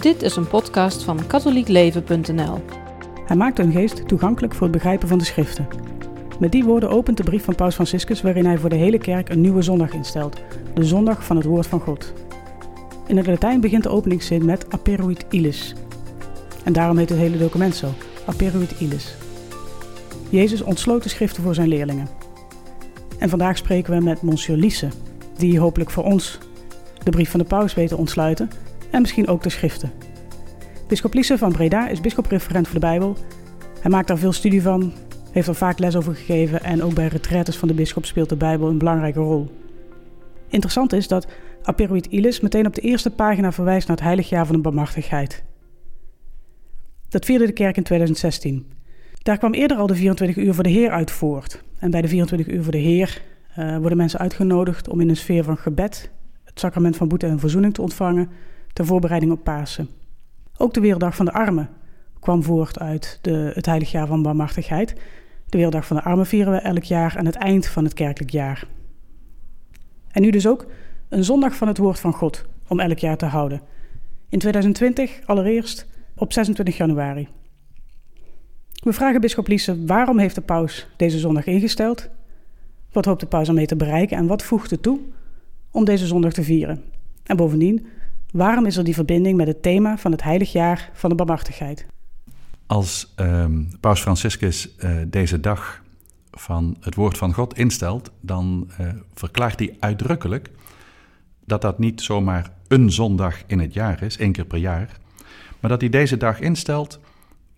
Dit is een podcast van katholiekleven.nl. Hij maakt hun geest toegankelijk voor het begrijpen van de schriften. Met die woorden opent de brief van Paus Franciscus waarin hij voor de hele kerk een nieuwe zondag instelt, de zondag van het woord van God. In het Latijn begint de openingszin met aperuit illis. En daarom heet het hele document zo, aperuit illis. Jezus ontsloot de schriften voor zijn leerlingen. En vandaag spreken we met Monsieur Lisse, die hopelijk voor ons de brief van de paus weet te ontsluiten en misschien ook de schriften. Bisschop Lisse van Breda is bischopreferent voor de Bijbel. Hij maakt daar veel studie van, heeft er vaak les over gegeven en ook bij retretes van de bisschop speelt de Bijbel een belangrijke rol. Interessant is dat Aperuit Ilis meteen op de eerste pagina verwijst naar het heilig jaar van de barmhartigheid. Dat vierde de kerk in 2016. Daar kwam eerder al de 24 uur voor de Heer uit voort. En bij de 24 uur voor de Heer uh, worden mensen uitgenodigd om in een sfeer van gebed het sacrament van boete en verzoening te ontvangen ter voorbereiding op Pasen. Ook de Werelddag van de Armen kwam voort uit de, het heilig jaar van barmhartigheid. De Werelddag van de Armen vieren we elk jaar aan het eind van het kerkelijk jaar. En nu dus ook een zondag van het woord van God om elk jaar te houden. In 2020 allereerst op 26 januari. We vragen bisschop Liese waarom heeft de paus deze zondag ingesteld? Wat hoopt de paus ermee te bereiken en wat voegt het toe om deze zondag te vieren? En bovendien, waarom is er die verbinding met het thema van het heilig jaar van de barmhartigheid? Als um, paus Franciscus uh, deze dag van het woord van God instelt, dan uh, verklaart hij uitdrukkelijk dat dat niet zomaar een zondag in het jaar is, één keer per jaar, maar dat hij deze dag instelt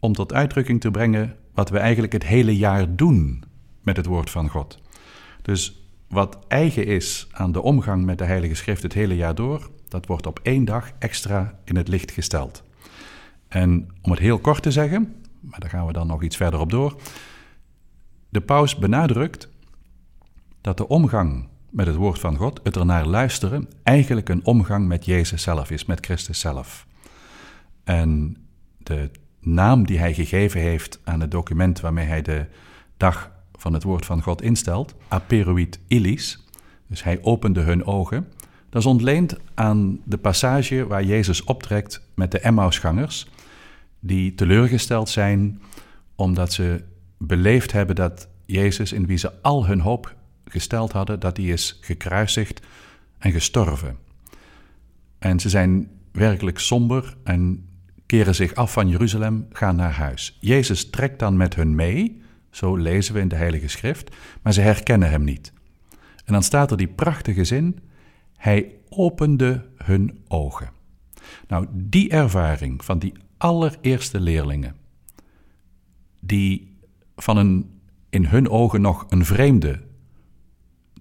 om tot uitdrukking te brengen wat we eigenlijk het hele jaar doen met het woord van God. Dus wat eigen is aan de omgang met de Heilige Schrift het hele jaar door, dat wordt op één dag extra in het licht gesteld. En om het heel kort te zeggen, maar daar gaan we dan nog iets verder op door. De paus benadrukt dat de omgang met het woord van God, het ernaar luisteren, eigenlijk een omgang met Jezus zelf is, met Christus zelf. En de naam die hij gegeven heeft aan het document waarmee hij de dag van het woord van God instelt, aperuit illis, dus hij opende hun ogen, dat is ontleend aan de passage waar Jezus optrekt met de Emmausgangers, die teleurgesteld zijn omdat ze beleefd hebben dat Jezus, in wie ze al hun hoop gesteld hadden, dat hij is gekruisigd en gestorven. En ze zijn werkelijk somber en keren zich af van Jeruzalem, gaan naar huis. Jezus trekt dan met hun mee, zo lezen we in de Heilige Schrift, maar ze herkennen hem niet. En dan staat er die prachtige zin: Hij opende hun ogen. Nou, die ervaring van die allereerste leerlingen, die van een in hun ogen nog een vreemde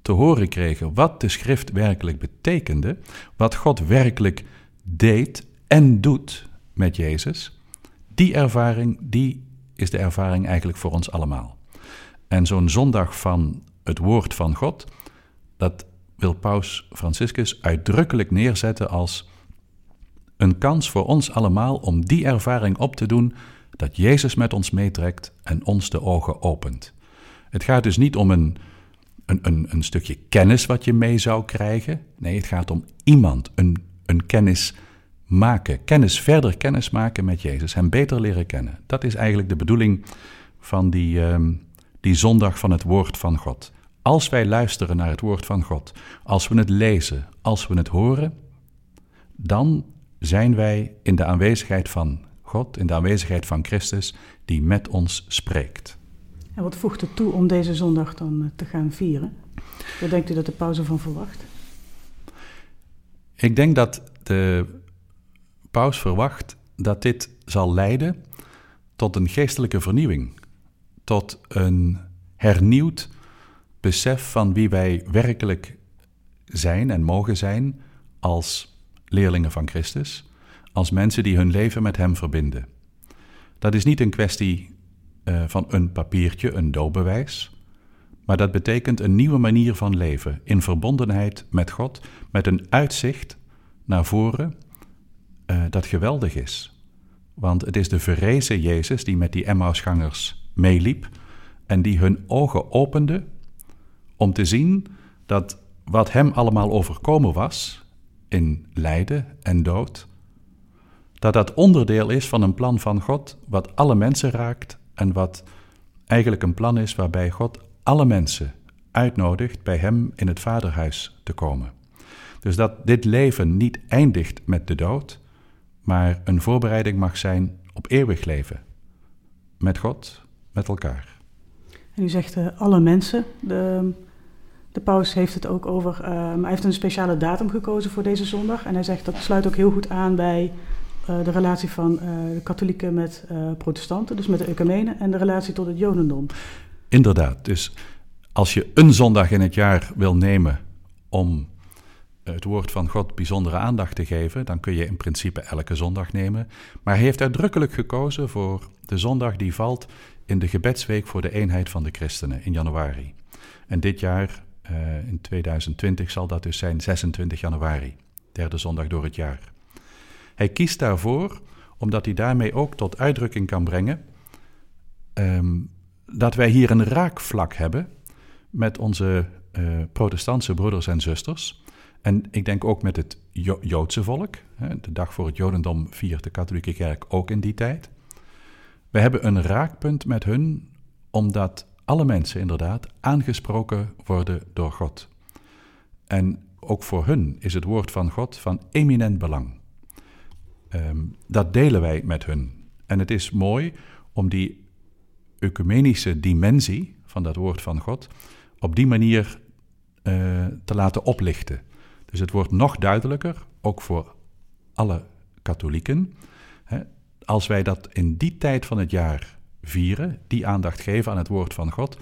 te horen kregen wat de schrift werkelijk betekende, wat God werkelijk deed en doet met Jezus, die ervaring, die is de ervaring eigenlijk voor ons allemaal. En zo'n zondag van het woord van God, dat wil Paus Franciscus uitdrukkelijk neerzetten als een kans voor ons allemaal om die ervaring op te doen dat Jezus met ons meetrekt en ons de ogen opent. Het gaat dus niet om een, een, een, een stukje kennis wat je mee zou krijgen. Nee, het gaat om iemand, een, een kennis maken. Kennis, verder kennis maken met Jezus. Hem beter leren kennen. Dat is eigenlijk de bedoeling van die, um, die zondag van het woord van God. Als wij luisteren naar het woord van God, als we het lezen, als we het horen, dan zijn wij in de aanwezigheid van God, in de aanwezigheid van Christus, die met ons spreekt. En wat voegt het toe om deze zondag dan eh, te gaan vieren? Wat denkt u dat de pauze van verwacht? Ik denk dat de paus verwacht dat dit zal leiden tot een geestelijke vernieuwing, tot een hernieuwd besef van wie wij werkelijk zijn en mogen zijn als leerlingen van Christus, als mensen die hun leven met Hem verbinden. Dat is niet een kwestie uh, van een papiertje, een doopbewijs, maar dat betekent een nieuwe manier van leven in verbondenheid met God, met een uitzicht naar voren uh, dat geweldig is. Want het is de verrezen Jezus die met die Emmausgangers meeliep en die hun ogen opende om te zien dat wat hem allemaal overkomen was in lijden en dood, dat dat onderdeel is van een plan van God, wat alle mensen raakt en wat eigenlijk een plan is waarbij God alle mensen uitnodigt bij Hem in het Vaderhuis te komen. Dus dat dit leven niet eindigt met de dood, maar een voorbereiding mag zijn op eeuwig leven. Met God, met elkaar. En u zegt uh, alle mensen. De, de paus heeft het ook over. Uh, hij heeft een speciale datum gekozen voor deze zondag. En hij zegt dat sluit ook heel goed aan bij uh, de relatie van de katholieken met protestanten, dus met de ecumenen, en de relatie tot het jodendom. Inderdaad. Dus als je een zondag in het jaar wil nemen om het woord van God bijzondere aandacht te geven, dan kun je in principe elke zondag nemen. Maar hij heeft uitdrukkelijk gekozen voor de zondag die valt in de gebedsweek voor de eenheid van de christenen in januari. En dit jaar, uh, in 2020, zal dat dus zijn 26 januari, derde zondag door het jaar. Hij kiest daarvoor omdat hij daarmee ook tot uitdrukking kan brengen um, dat wij hier een raakvlak hebben met onze uh, protestantse broeders en zusters. En ik denk ook met het Joodse volk. De dag voor het Jodendom viert de katholieke kerk ook in die tijd. We hebben een raakpunt met hun, omdat alle mensen inderdaad aangesproken worden door God. En ook voor hun is het woord van God van eminent belang. Um, dat delen wij met hun. En het is mooi om die ecumenische dimensie van dat woord van God op die manier uh, te laten oplichten. Dus het wordt nog duidelijker, ook voor alle katholieken. Hè, als wij dat in die tijd van het jaar vieren, die aandacht geven aan het woord van God,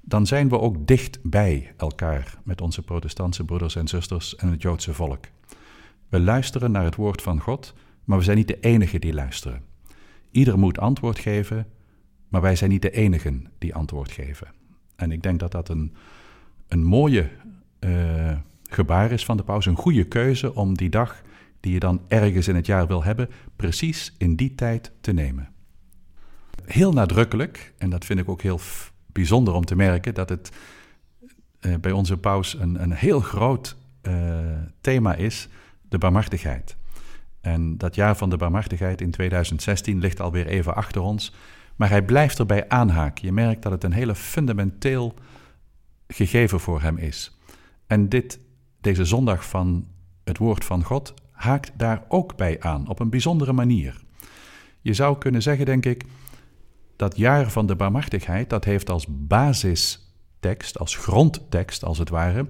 dan zijn we ook dicht bij elkaar met onze protestantse broeders en zusters en het Joodse volk. We luisteren naar het woord van God, maar we zijn niet de enigen die luisteren. Ieder moet antwoord geven, maar wij zijn niet de enigen die antwoord geven. En ik denk dat dat een, een mooie uh, gebaar is van de paus, een goede keuze om die dag die je dan ergens in het jaar wil hebben, precies in die tijd te nemen. Heel nadrukkelijk, en dat vind ik ook heel bijzonder om te merken, dat het uh, bij onze paus een, een heel groot uh, thema is, de barmhartigheid. En dat jaar van de barmhartigheid in 2016 ligt alweer even achter ons, maar hij blijft erbij aanhaken. Je merkt dat het een hele fundamenteel gegeven voor hem is. En dit, deze zondag van het woord van God haakt daar ook bij aan, op een bijzondere manier. Je zou kunnen zeggen, denk ik, dat jaar van de barmhartigheid, dat heeft als basistekst, als grondtekst als het ware,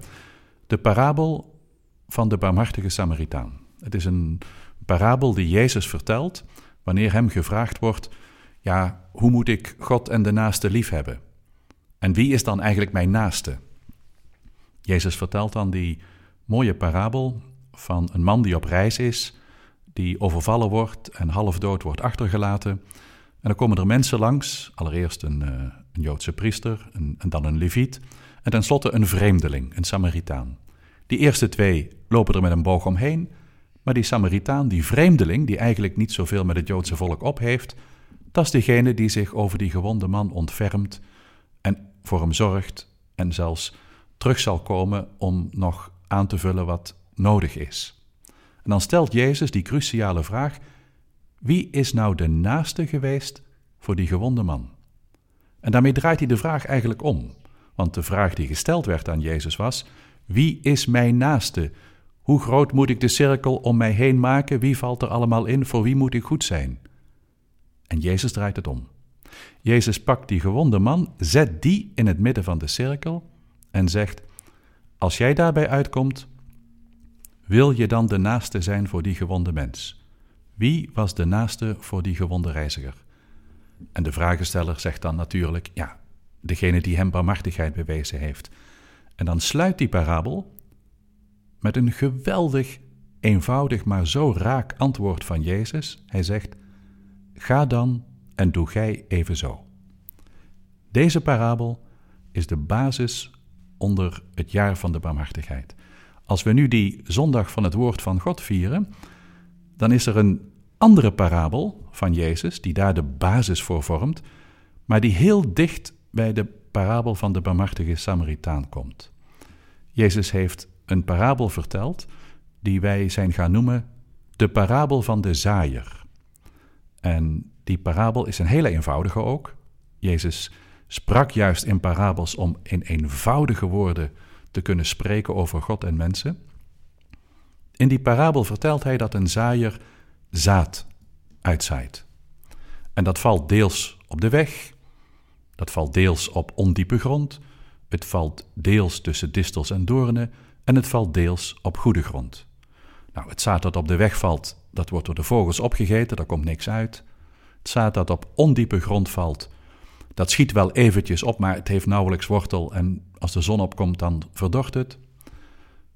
de parabel van de barmhartige Samaritaan. Het is een parabel die Jezus vertelt wanneer hem gevraagd wordt, ja, hoe moet ik God en de naaste lief hebben? En wie is dan eigenlijk mijn naaste? Jezus vertelt dan die mooie parabel van een man die op reis is, die overvallen wordt en half dood wordt achtergelaten. En dan komen er mensen langs, allereerst een, uh, een Joodse priester en, en dan een leviet, en tenslotte een vreemdeling, een Samaritaan. Die eerste twee lopen er met een boog omheen, maar die Samaritaan, die vreemdeling, die eigenlijk niet zoveel met het Joodse volk op heeft, dat is degene die zich over die gewonde man ontfermt en voor hem zorgt en zelfs terug zal komen om nog aan te vullen wat nodig is. En dan stelt Jezus die cruciale vraag: wie is nou de naaste geweest voor die gewonde man? En daarmee draait hij de vraag eigenlijk om. Want de vraag die gesteld werd aan Jezus was: Wie is mijn naaste? Hoe groot moet ik de cirkel om mij heen maken? Wie valt er allemaal in? Voor wie moet ik goed zijn? En Jezus draait het om. Jezus pakt die gewonde man, zet die in het midden van de cirkel en zegt: Als jij daarbij uitkomt, wil je dan de naaste zijn voor die gewonde mens? Wie was de naaste voor die gewonde reiziger? En de vragensteller zegt dan natuurlijk: Ja, degene die hem barmhartigheid bewezen heeft. En dan sluit die parabel met een geweldig, eenvoudig, maar zo raak antwoord van Jezus. Hij zegt: Ga dan en doe gij evenzo. Deze parabel is de basis onder het jaar van de barmhartigheid. Als we nu die zondag van het woord van God vieren, dan is er een andere parabel van Jezus die daar de basis voor vormt, maar die heel dicht bij de parabel van de barmhartige Samaritaan komt. Jezus heeft een parabel verteld die wij zijn gaan noemen de parabel van de zaaier. En die parabel is een hele eenvoudige ook. Jezus sprak juist in parabels om in eenvoudige woorden te kunnen spreken over God en mensen. In die parabel vertelt hij dat een zaaier zaad uitzaait. En dat valt deels op de weg, dat valt deels op ondiepe grond, het valt deels tussen distels en doornen en het valt deels op goede grond. Nou, het zaad dat op de weg valt, dat wordt door de vogels opgegeten, daar komt niks uit. Het zaad dat op ondiepe grond valt, dat schiet wel eventjes op, maar het heeft nauwelijks wortel en als de zon opkomt, dan verdort het.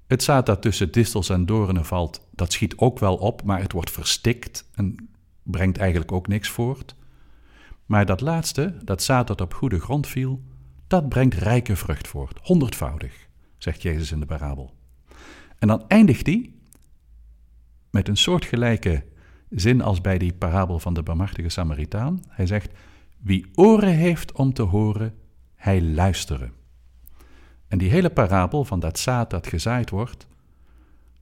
Het zaad dat tussen distels en doornen valt, dat schiet ook wel op, maar het wordt verstikt en brengt eigenlijk ook niks voort. Maar dat laatste, dat zaad dat op goede grond viel, dat brengt rijke vrucht voort, honderdvoudig, zegt Jezus in de parabel. En dan eindigt hij met een soortgelijke zin als bij die parabel van de barmhartige Samaritaan. Hij zegt, wie oren heeft om te horen, hij luisteren. En die hele parabel van dat zaad dat gezaaid wordt,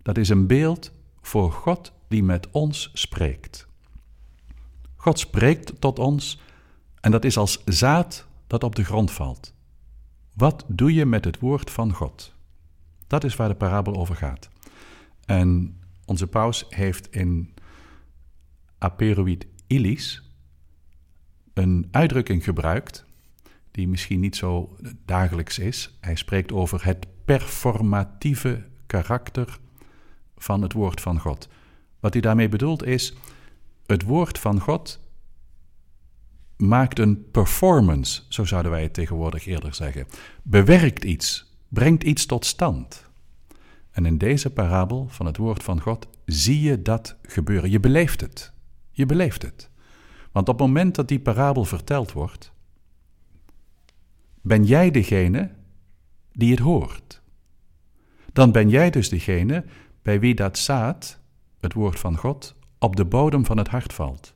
dat is een beeld voor God die met ons spreekt. God spreekt tot ons en dat is als zaad dat op de grond valt. Wat doe je met het woord van God? Dat is waar de parabel over gaat. En onze paus heeft in Aperuit illis een uitdrukking gebruikt die misschien niet zo dagelijks is. Hij spreekt over het performatieve karakter van het woord van God. Wat hij daarmee bedoelt is, het woord van God maakt een performance, zo zouden wij het tegenwoordig eerder zeggen. Bewerkt iets, brengt iets tot stand. En in deze parabel van het woord van God zie je dat gebeuren. Je beleeft het. Je beleeft het. Want op het moment dat die parabel verteld wordt, ben jij degene die het hoort. Dan ben jij dus degene bij wie dat zaad, het woord van God, op de bodem van het hart valt.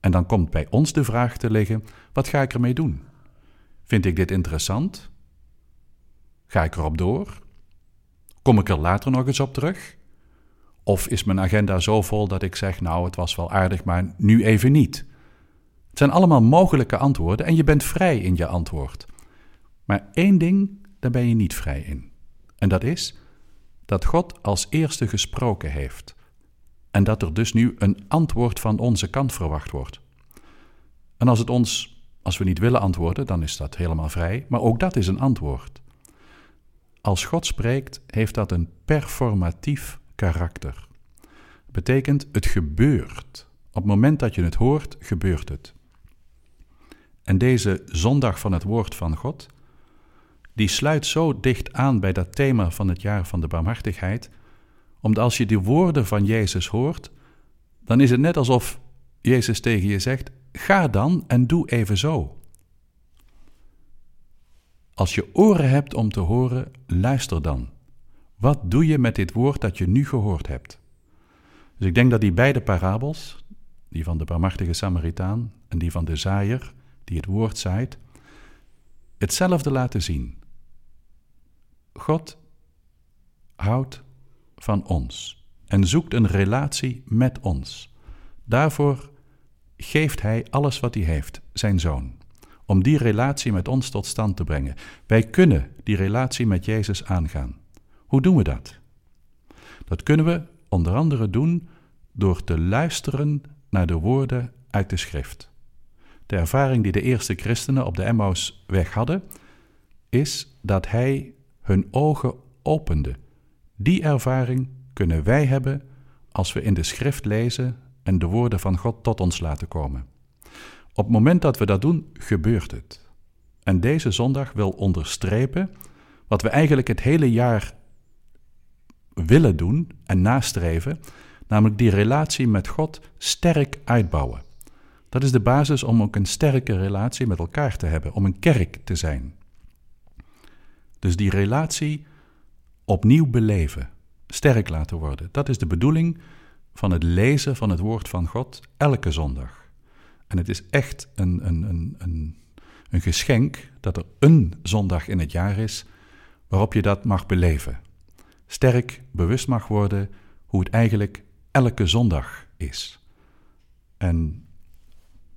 En dan komt bij ons de vraag te liggen: wat ga ik ermee doen? Vind ik dit interessant? Ga ik erop door? Kom ik er later nog eens op terug? Of is mijn agenda zo vol dat ik zeg: Nou, het was wel aardig, maar nu even niet? Het zijn allemaal mogelijke antwoorden en je bent vrij in je antwoord. Maar één ding, daar ben je niet vrij in. En dat is dat God als eerste gesproken heeft. En dat er dus nu een antwoord van onze kant verwacht wordt. En als het ons, als we niet willen antwoorden, dan is dat helemaal vrij. Maar ook dat is een antwoord. Als God spreekt, heeft dat een performatief karakter. Betekent het gebeurt. Op het moment dat je het hoort, gebeurt het. En deze zondag van het woord van God, die sluit zo dicht aan bij dat thema van het jaar van de barmhartigheid, omdat als je die woorden van Jezus hoort, dan is het net alsof Jezus tegen je zegt: ga dan en doe even zo. Als je oren hebt om te horen, luister dan. Wat doe je met dit woord dat je nu gehoord hebt? Dus ik denk dat die beide parabels, die van de barmhartige Samaritaan en die van de zaaier, die het woord zaait, hetzelfde laten zien. God houdt van ons en zoekt een relatie met ons. Daarvoor geeft Hij alles wat Hij heeft, zijn zoon, om die relatie met ons tot stand te brengen. Wij kunnen die relatie met Jezus aangaan. Hoe doen we dat? Dat kunnen we onder andere doen door te luisteren naar de woorden uit de schrift. De ervaring die de eerste christenen op de Emmausweg hadden, is dat hij hun ogen opende. Die ervaring kunnen wij hebben als we in de schrift lezen en de woorden van God tot ons laten komen. Op het moment dat we dat doen, gebeurt het. En deze zondag wil onderstrepen wat we eigenlijk het hele jaar willen doen en nastreven, namelijk die relatie met God sterk uitbouwen. Dat is de basis om ook een sterke relatie met elkaar te hebben, om een kerk te zijn. Dus die relatie opnieuw beleven, sterk laten worden. Dat is de bedoeling van het lezen van het woord van God elke zondag. En het is echt een, een, een, een, een geschenk dat er een zondag in het jaar is waarop je dat mag beleven. Sterk bewust mag worden hoe het eigenlijk elke zondag is. En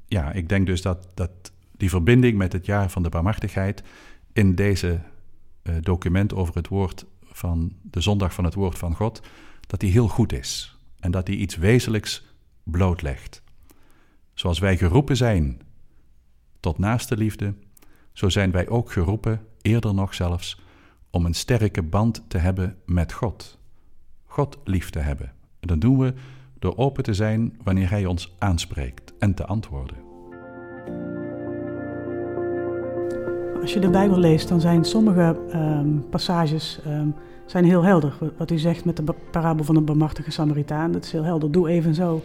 ja, ik denk dus dat, dat die verbinding met het jaar van de barmhartigheid in deze document over het woord van de zondag van het woord van God, dat die heel goed is en dat die iets wezenlijks blootlegt. Zoals wij geroepen zijn tot naaste liefde, zo zijn wij ook geroepen, eerder nog zelfs, om een sterke band te hebben met God. God lief te hebben. En dat doen we door open te zijn wanneer Hij ons aanspreekt en te antwoorden. Als je de Bijbel leest, dan zijn sommige ehm, passages um, zijn heel helder. Wat u zegt met de parabel van de barmhartige Samaritaan, dat is heel helder. Doe even zo.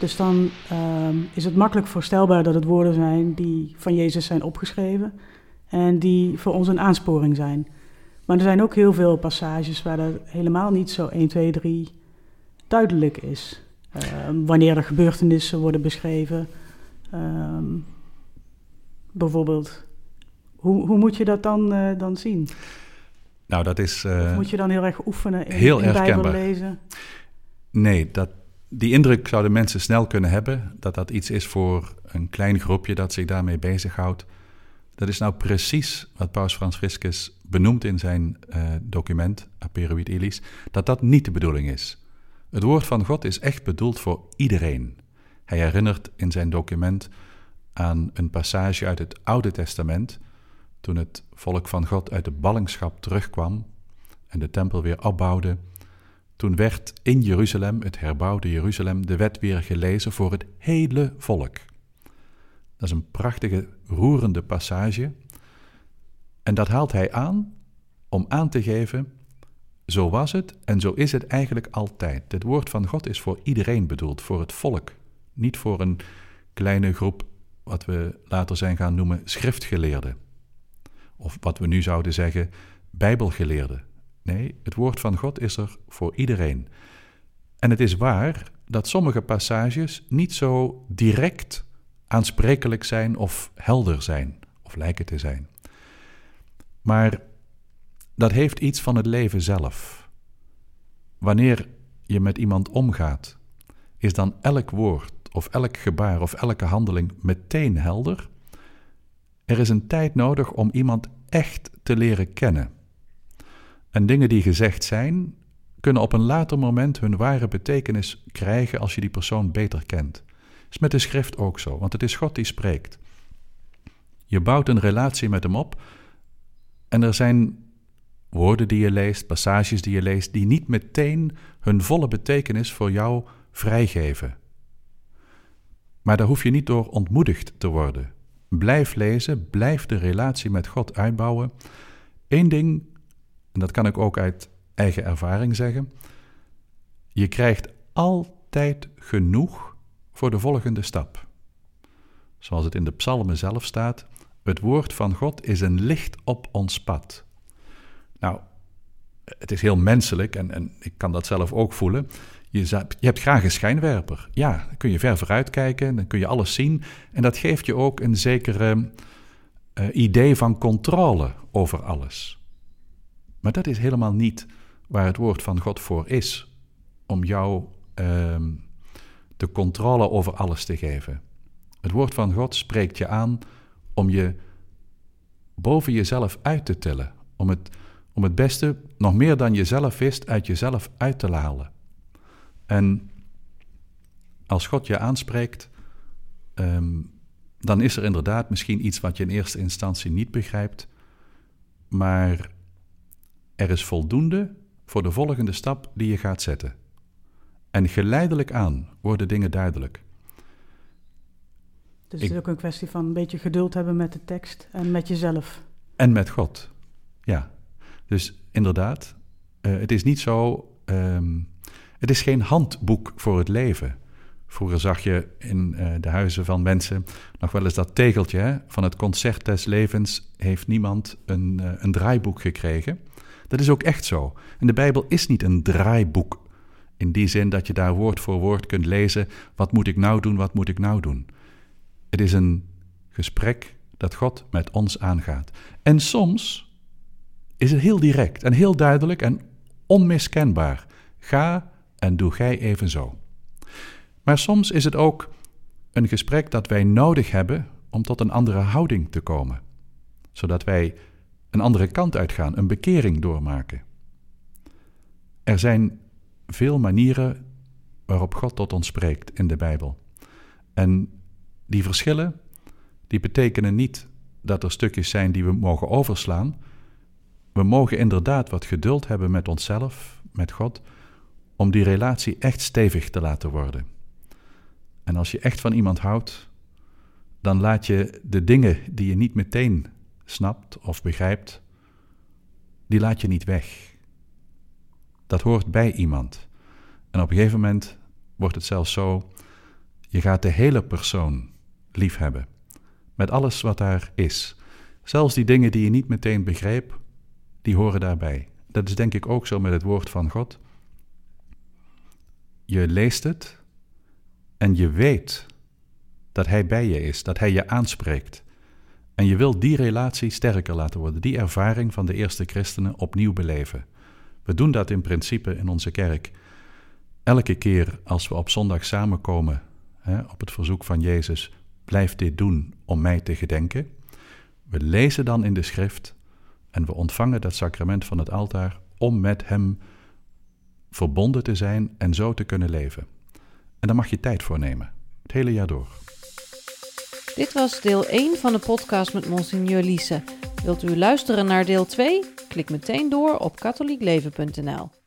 Dus dan ehm, is het makkelijk voorstelbaar dat het woorden zijn die van Jezus zijn opgeschreven en die voor ons een aansporing zijn. Maar er zijn ook heel veel passages waar dat helemaal niet zo 1, 2, 3 duidelijk is. Ehm, wanneer er gebeurtenissen worden beschreven. Ehm, bijvoorbeeld, hoe, hoe moet je dat dan, uh, dan zien? Nou, dat is. Uh, moet je dan heel erg oefenen in, heel in Bijbel lezen? Nee, dat, die indruk zouden mensen snel kunnen hebben dat dat iets is voor een klein groepje dat zich daarmee bezighoudt. Dat is nou precies wat Paus Franciscus benoemt in zijn uh, document, Aperuit Illis, dat dat niet de bedoeling is. Het woord van God is echt bedoeld voor iedereen. Hij herinnert in zijn document aan een passage uit het Oude Testament, toen het volk van God uit de ballingschap terugkwam en de tempel weer opbouwde. Toen werd in Jeruzalem, het herbouwde Jeruzalem, de wet weer gelezen voor het hele volk. Dat is een prachtige, roerende passage. En dat haalt hij aan om aan te geven, zo was het en zo is het eigenlijk altijd. Het woord van God is voor iedereen bedoeld, voor het volk, niet voor een kleine groep, wat we later zijn gaan noemen schriftgeleerden. Of wat we nu zouden zeggen, bijbelgeleerden. Nee, het woord van God is er voor iedereen. En het is waar dat sommige passages niet zo direct aansprekelijk zijn of helder zijn, of lijken te zijn. Maar dat heeft iets van het leven zelf. Wanneer je met iemand omgaat, is dan elk woord of elk gebaar of elke handeling meteen helder? Er is een tijd nodig om iemand echt te leren kennen. En dingen die gezegd zijn, kunnen op een later moment hun ware betekenis krijgen als je die persoon beter kent. Is met de schrift ook zo, want het is God die spreekt. Je bouwt een relatie met hem op en er zijn woorden die je leest, passages die je leest, die niet meteen hun volle betekenis voor jou vrijgeven. Maar daar hoef je niet door ontmoedigd te worden. Blijf lezen, blijf de relatie met God uitbouwen. Eén ding, en dat kan ik ook uit eigen ervaring zeggen, je krijgt altijd genoeg voor de volgende stap. Zoals het in de psalmen zelf staat, het woord van God is een licht op ons pad. Nou, het is heel menselijk en, en ik kan dat zelf ook voelen. Je, je, hebt graag een schijnwerper. Ja, dan kun je ver vooruit kijken, dan kun je alles zien. En dat geeft je ook een zekere uh, idee van controle over alles. Maar dat is helemaal niet waar het woord van God voor is. Om jou uh, de controle over alles te geven. Het woord van God spreekt je aan om je boven jezelf uit te tillen. Om het om het beste, nog meer dan jezelf wist, uit jezelf uit te halen. En als God je aanspreekt, ehm, dan is er inderdaad misschien iets wat je in eerste instantie niet begrijpt, maar er is voldoende voor de volgende stap die je gaat zetten. En geleidelijk aan worden dingen duidelijk. Dus het is ook een kwestie van een beetje geduld hebben met de tekst en met jezelf. En met God, ja. Dus inderdaad, uh, het is niet zo. Um, het is geen handboek voor het leven. Vroeger zag je in uh, de huizen van mensen nog wel eens dat tegeltje hè? van het concert des levens heeft niemand een, uh, een draaiboek gekregen. Dat is ook echt zo. En de Bijbel is niet een draaiboek. In die zin dat je daar woord voor woord kunt lezen: wat moet ik nou doen, wat moet ik nou doen. Het is een gesprek dat God met ons aangaat. En soms is het heel direct en heel duidelijk en onmiskenbaar. Ga en doe gij evenzo. Maar soms is het ook een gesprek dat wij nodig hebben om tot een andere houding te komen, zodat wij een andere kant uitgaan, een bekering doormaken. Er zijn veel manieren waarop God tot ons spreekt in de Bijbel. En die verschillen, die betekenen niet dat er stukjes zijn die we mogen overslaan. We mogen inderdaad wat geduld hebben met onszelf, met God, om die relatie echt stevig te laten worden. En als je echt van iemand houdt, dan laat je de dingen die je niet meteen snapt of begrijpt, die laat je niet weg. Dat hoort bij iemand. En op een gegeven moment wordt het zelfs zo, je gaat de hele persoon liefhebben. Met alles wat daar is. Zelfs die dingen die je niet meteen begreep, die horen daarbij. Dat is denk ik ook zo met het woord van God. Je leest het en je weet dat Hij bij je is, dat Hij je aanspreekt. En je wil die relatie sterker laten worden, die ervaring van de eerste christenen opnieuw beleven. We doen dat in principe in onze kerk. Elke keer als we op zondag samenkomen, hè, op het verzoek van Jezus, blijf dit doen om mij te gedenken. We lezen dan in de schrift en we ontvangen dat sacrament van het altaar om met Hem verbonden te zijn en zo te kunnen leven. En daar mag je tijd voor nemen, het hele jaar door. Dit was deel 1 van de podcast met Monsignor Lise. Wilt u luisteren naar deel 2? Klik meteen door op katholiekleven.nl.